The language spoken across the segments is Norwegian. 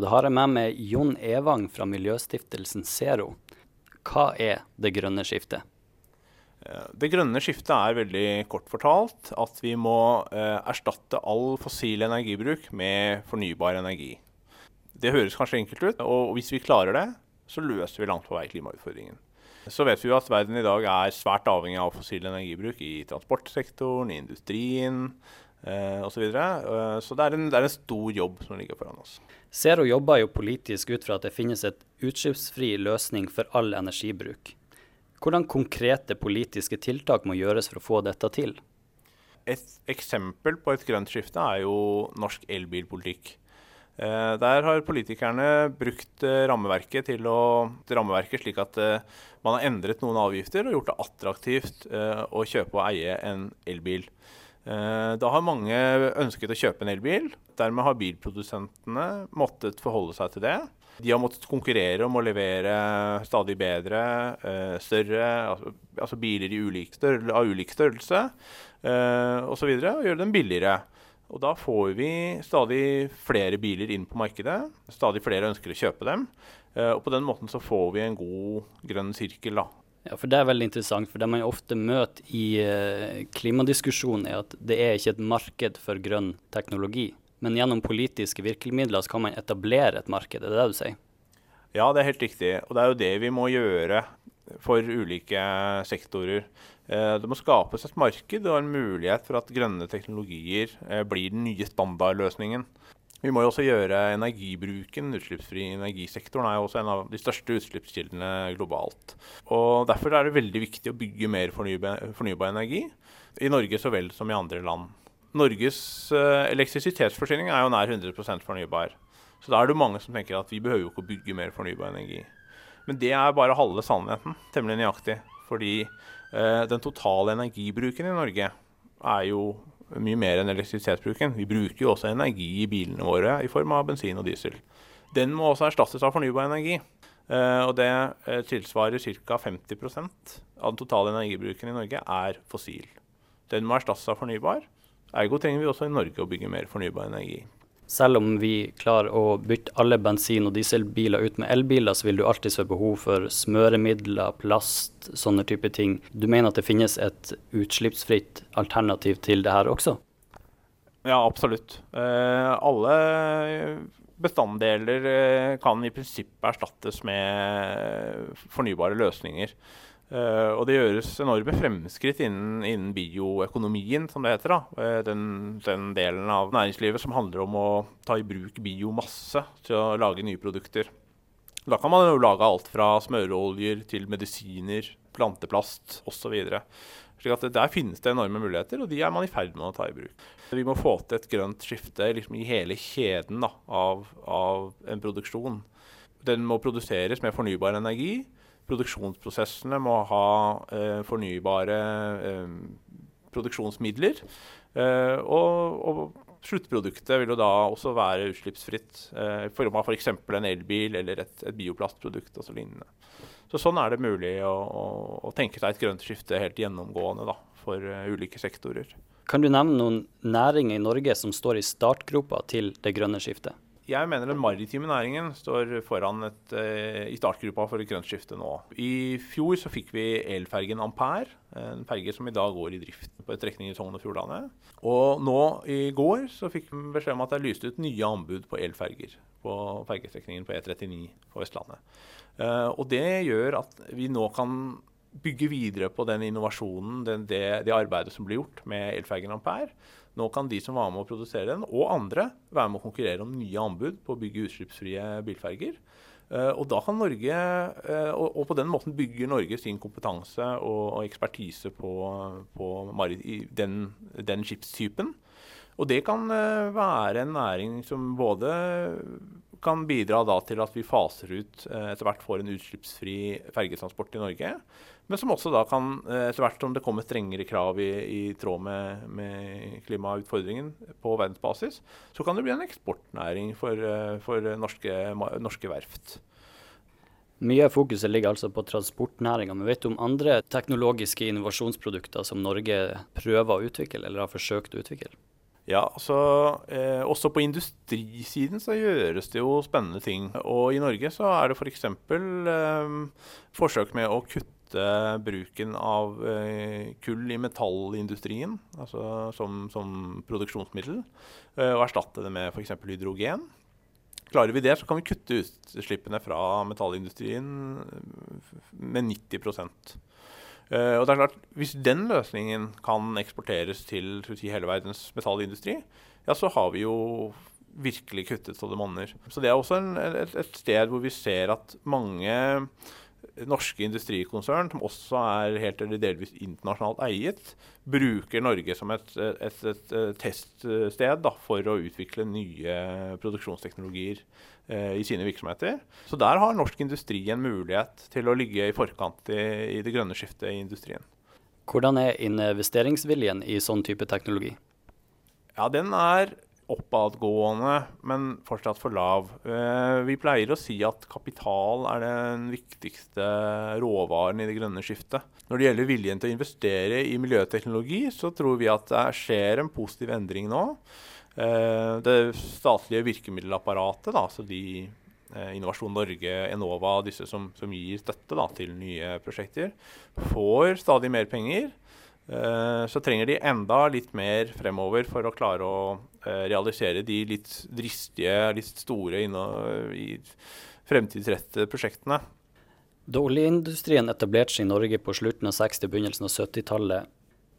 Ja, Da har jeg med meg Jon Evang fra miljøstiftelsen Zero. Hva er det grønne skiftet? Det grønne skiftet er veldig kort fortalt at vi må eh, erstatte all fossil energibruk med fornybar energi. Det høres kanskje enkelt ut, og hvis vi klarer det, så løser vi langt på vei klimautfordringen. Så vet vi jo at verden i dag er svært avhengig av fossil energibruk i transportsektoren, i industrien eh, osv. Så. Eh, så det er, en, det er en stor jobb som ligger foran oss. Zero jobber jo politisk ut fra at det finnes et utslippsfri løsning for all energibruk. Hvordan konkrete politiske tiltak må gjøres for å få dette til? Et eksempel på et grønt skifte er jo norsk elbilpolitikk. Eh, der har politikerne brukt eh, rammeverket, til å, rammeverket slik at eh, man har endret noen avgifter og gjort det attraktivt å kjøpe og eie en elbil. Eh, da har mange ønsket å kjøpe en elbil. Dermed har bilprodusentene måttet forholde seg til det. De har måttet konkurrere om å levere stadig bedre, eh, større altså, altså biler ulik størrelse, av ulik størrelse eh, osv. Og, og gjøre dem billigere. Og da får vi stadig flere biler inn på markedet. Stadig flere ønsker å kjøpe dem. Eh, og på den måten så får vi en god grønn sirkel. da. Ja, for Det er veldig interessant, for det man ofte møter i eh, klimadiskusjonen, er at det er ikke et marked for grønn teknologi. Men gjennom politiske virkemidler så kan man etablere et marked, er det det du sier? Ja, det er helt riktig. Og det er jo det vi må gjøre for ulike sektorer. Eh, det må skapes et marked og en mulighet for at grønne teknologier eh, blir den nye standardløsningen. Vi må jo også gjøre energibruken, utslippsfri energisektoren er jo også en av de største utslippskildene globalt. Og Derfor er det veldig viktig å bygge mer fornybar, fornybar energi, i Norge så vel som i andre land. Norges uh, elektrisitetsforsyning er jo nær 100% fornybar. Så da er det mange som tenker at vi behøver jo ikke å bygge mer fornybar energi. Men det er bare halve sannheten, temmelig nøyaktig. Fordi eh, den totale energibruken i Norge er jo mye mer enn elektrisitetsbruken. Vi bruker jo også energi i bilene våre i form av bensin og diesel. Den må også erstattes av fornybar energi. Uh, og det uh, tilsvarer ca. 50% av den totale energibruken i Norge er fossil. Den må erstattes av fornybar. Ergo trenger vi også i Norge å bygge mer fornybar energi. Selv om vi klarer å bytte alle bensin- og dieselbiler ut med elbiler, så vil du alltid se behov for smøremidler, plast, sånne type ting. Du mener at det finnes et utslippsfritt alternativ til det her også? Ja, absolutt. Eh, alle bestanddeler eh, kan i prinsippet erstattes med fornybare løsninger. Uh, og det gjøres enorme fremskritt innen, innen, bioøkonomien, som det heter. da. Uh, den, den, delen av næringslivet som handler om å ta i bruk biomasse til å lage nye produkter. Da kan man jo lage alt fra smøreoljer til medisiner, planteplast osv. Slik at Der finnes det enorme muligheter, og de er man i ferd med å ta i bruk. Vi må få til et grønt skifte liksom, i hele kjeden da, av, av en produksjon. Den må produseres med fornybar energi produksjonsprosessene må ha eh, fornybare eh, produksjonsmidler. Eh, og, og, sluttproduktet vil jo da også være utslippsfritt eh, i form av f.eks. For en elbil eller et, et bioplastprodukt og så lignende. Så sånn er det mulig å, å, å, tenke seg et grønt skifte helt gjennomgående da, for uh, ulike sektorer. Kan du nevne noen næringer i Norge som står i startgropa til det grønne skiftet? Jeg mener den maritime næringen står foran et, uh, i startgruppa for et grønt skifte nå. I fjor så fikk vi elfergen Ampere, en ferge som i dag går i drift på en trekning i Sogn og Fjordane. Og nå i går så fikk vi beskjed om at det er lyst ut nye anbud på elferger på fergestrekningen på E39 på Vestlandet. Uh, og det gjør at vi nå kan bygge videre på den innovasjonen, den, det, det, arbeidet som blir gjort med elfergen Ampere. Nå kan de som var med å produsere den, og andre, være med å konkurrere om nye anbud på å bygge utslippsfrie bilferger. Uh, og da kan Norge, uh, og, på den måten bygger Norge sin kompetanse og, ekspertise på, på den, den, skipstypen. Og det kan uh, være en næring som både kan bidra til at vi faser ut etter hvert får en utslippsfri fergetransport i Norge. Men som også da kan, eh, etter hvert som det kommer strengere krav i, i tråd med, med, klimautfordringen på verdensbasis, så kan det bli en eksportnæring for, eh, for norske, norske, verft. Mye av fokuset ligger altså på transportnæringa. Men vet du om andre teknologiske innovasjonsprodukter som Norge prøver å utvikle, eller har forsøkt å utvikle? Ja, altså eh, Også på industrisiden så gjøres det jo spennende ting. Og i Norge så er det f.eks. For eh, forsøk med å kutte bruken av eh, kull i metallindustrien, altså som, som produksjonsmiddel, eh, og erstatte det med f.eks. hydrogen. Klarer vi det, så kan vi kutte utslippene fra metallindustrien med 90 Uh, og det er klart, Hvis den løsningen kan eksporteres til si, hele verdens metallindustri, ja, så har vi jo virkelig kuttet så det monner. Så det er også en, et, et, sted hvor vi ser at mange norske industrikonsern, som også er helt eller delvis internasjonalt eiet, bruker Norge som et, et, et teststed da, for å utvikle nye produksjonsteknologier eh, i sine virksomheter. Så der har norsk industri en mulighet til å ligge i forkant i, i det grønne skiftet i industrien. Hvordan er investeringsviljen i sånn type teknologi? Ja, Den er oppadgående, men fortsatt for lav. Eh, vi pleier å si at kapital er den viktigste råvaren i det grønne skiftet. Når det gjelder viljen til å investere i miljøteknologi, så tror vi at det skjer en positiv endring nå. Eh, det statlige virkemiddelapparatet, da, så de eh, Innovasjon Norge, Enova, disse som, som gir støtte da, til nye prosjekter, får stadig mer penger. Eh, så trenger de enda litt mer fremover for å klare å eh, realisere de litt dristige, litt store i fremtidsrettede prosjektene. Da oljeindustrien etablerte seg i Norge på slutten av 60- begynnelsen av 70-tallet,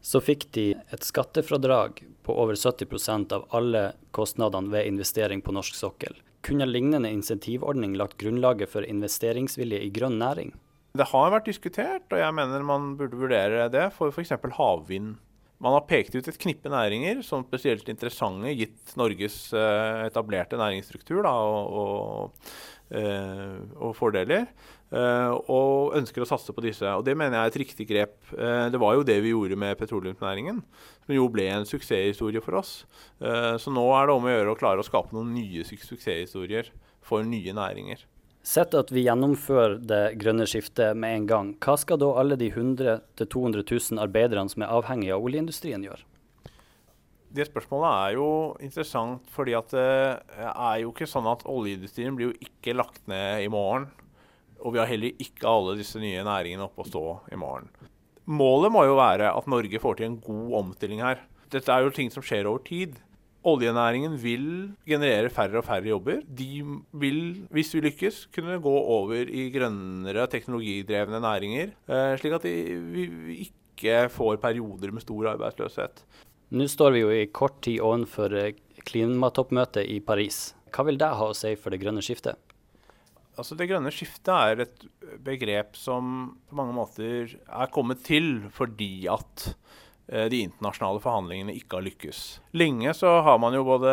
så fikk de et skattefradrag på over 70% av alle kostnadene ved investering på norsk sokkel. Kunne lignende insentivordning lagt grunnlaget for investeringsvilje i grønn næring? Det har vært diskutert, og jeg mener man burde vurdere det for f.eks. havvind. Man har pekt ut et knippe næringer som spesielt interessante gitt Norges uh, etablerte næringsstruktur da, og, og, uh, og, fordeler, uh, og ønsker å satse på disse. Og Det mener jeg er et riktig grep. det var jo det vi gjorde med petroleumsnæringen, som jo ble en suksesshistorie for oss. så nå er det om å gjøre å klare å skape noen nye suksesshistorier for nye næringer. Sett at vi gjennomfører det grønne skiftet med en gang, hva skal da alle de 100 000-200 000 arbeiderne som er avhengige av oljeindustrien gjøre? Det spørsmålet er jo interessant, fordi det er jo ikke sånn at oljeindustrien blir jo ikke lagt ned i morgen. Og vi har heller ikke alle disse nye næringene oppe å stå i morgen. Målet må jo være at Norge får til en god omstilling her. Dette er jo ting som skjer over tid. Oljenæringen vil generere færre og færre jobber. De vil, hvis vi lykkes, kunne gå over i grønnere, teknologidrevne næringer. Eh, slik at vi ikke får perioder med stor arbeidsløshet. Nå står vi jo i kort tid ovenfor eh, klimatoppmøtet i Paris. Hva vil det ha å si for det grønne skiftet? Altså Det grønne skiftet er et begrep som på mange måter er kommet til fordi at de internasjonale forhandlingene ikke har lykkes. Lenge så har man jo både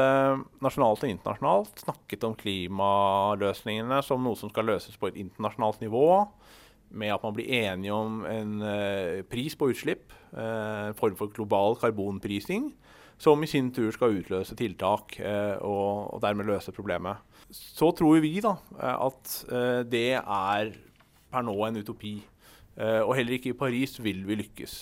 nasjonalt og internasjonalt snakket om klimaløsningene som noe som skal løses på et internasjonalt nivå, med at man blir enige om en uh, pris på utslipp, uh, en form for global karbonprising, som i sin tur skal utløse tiltak og, dermed løse problemet. Så tror vi da at det er per nå en utopi. og heller ikke i Paris vil vi lykkes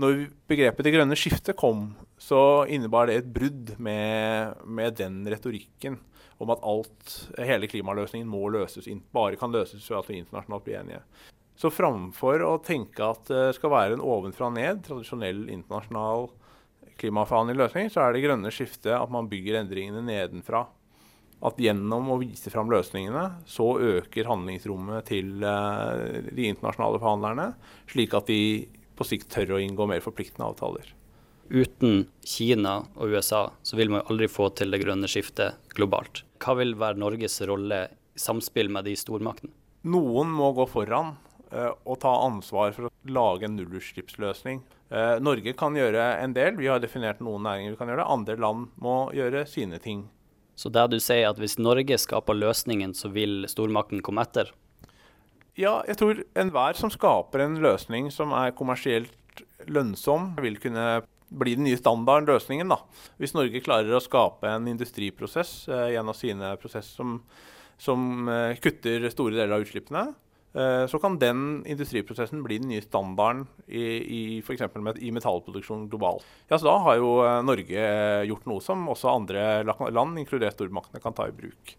når begrepet 'det grønne skiftet' kom, så innebar det et brudd med, med, den retorikken om at alt, hele klimaløsningen må løses, bare kan løses ved at vi internasjonalt blir enige. Så framfor å tenke at det skal være en ovenfra og ned, tradisjonell internasjonal klimaforhandling løsning, så er det grønne skiftet at man bygger endringene nedenfra. At gjennom å vise fram løsningene, så øker handlingsrommet til uh, de internasjonale forhandlerne, slik at de på sikt tør å inngå mer forpliktende avtaler. Uten Kina og USA så vil man aldri få til det grønne skiftet globalt. Hva vil være Norges rolle i samspill med de stormaktene? Noen må gå foran uh, og ta ansvar for å lage en nullutslippsløsning. Uh, Norge kan gjøre en del, vi har definert noen næringer vi kan gjøre. Andre land må gjøre sine ting. Så det du sier at hvis Norge skaper løsningen, så vil stormakten komme etter? Ja, jeg tror enhver som skaper en løsning som er kommersielt lønnsom, vil kunne bli den nye standarden, løsningen. da. Hvis Norge klarer å skape en industriprosess eh, gjennom sine prosesser som, som eh, kutter store deler av utslippene, Eh, så kan den industriprosessen bli den nye standarden i, i f.eks. Met i metallproduksjon globalt. Ja, så da har jo Norge gjort noe som også andre land, inkludert stormaktene, kan ta i bruk.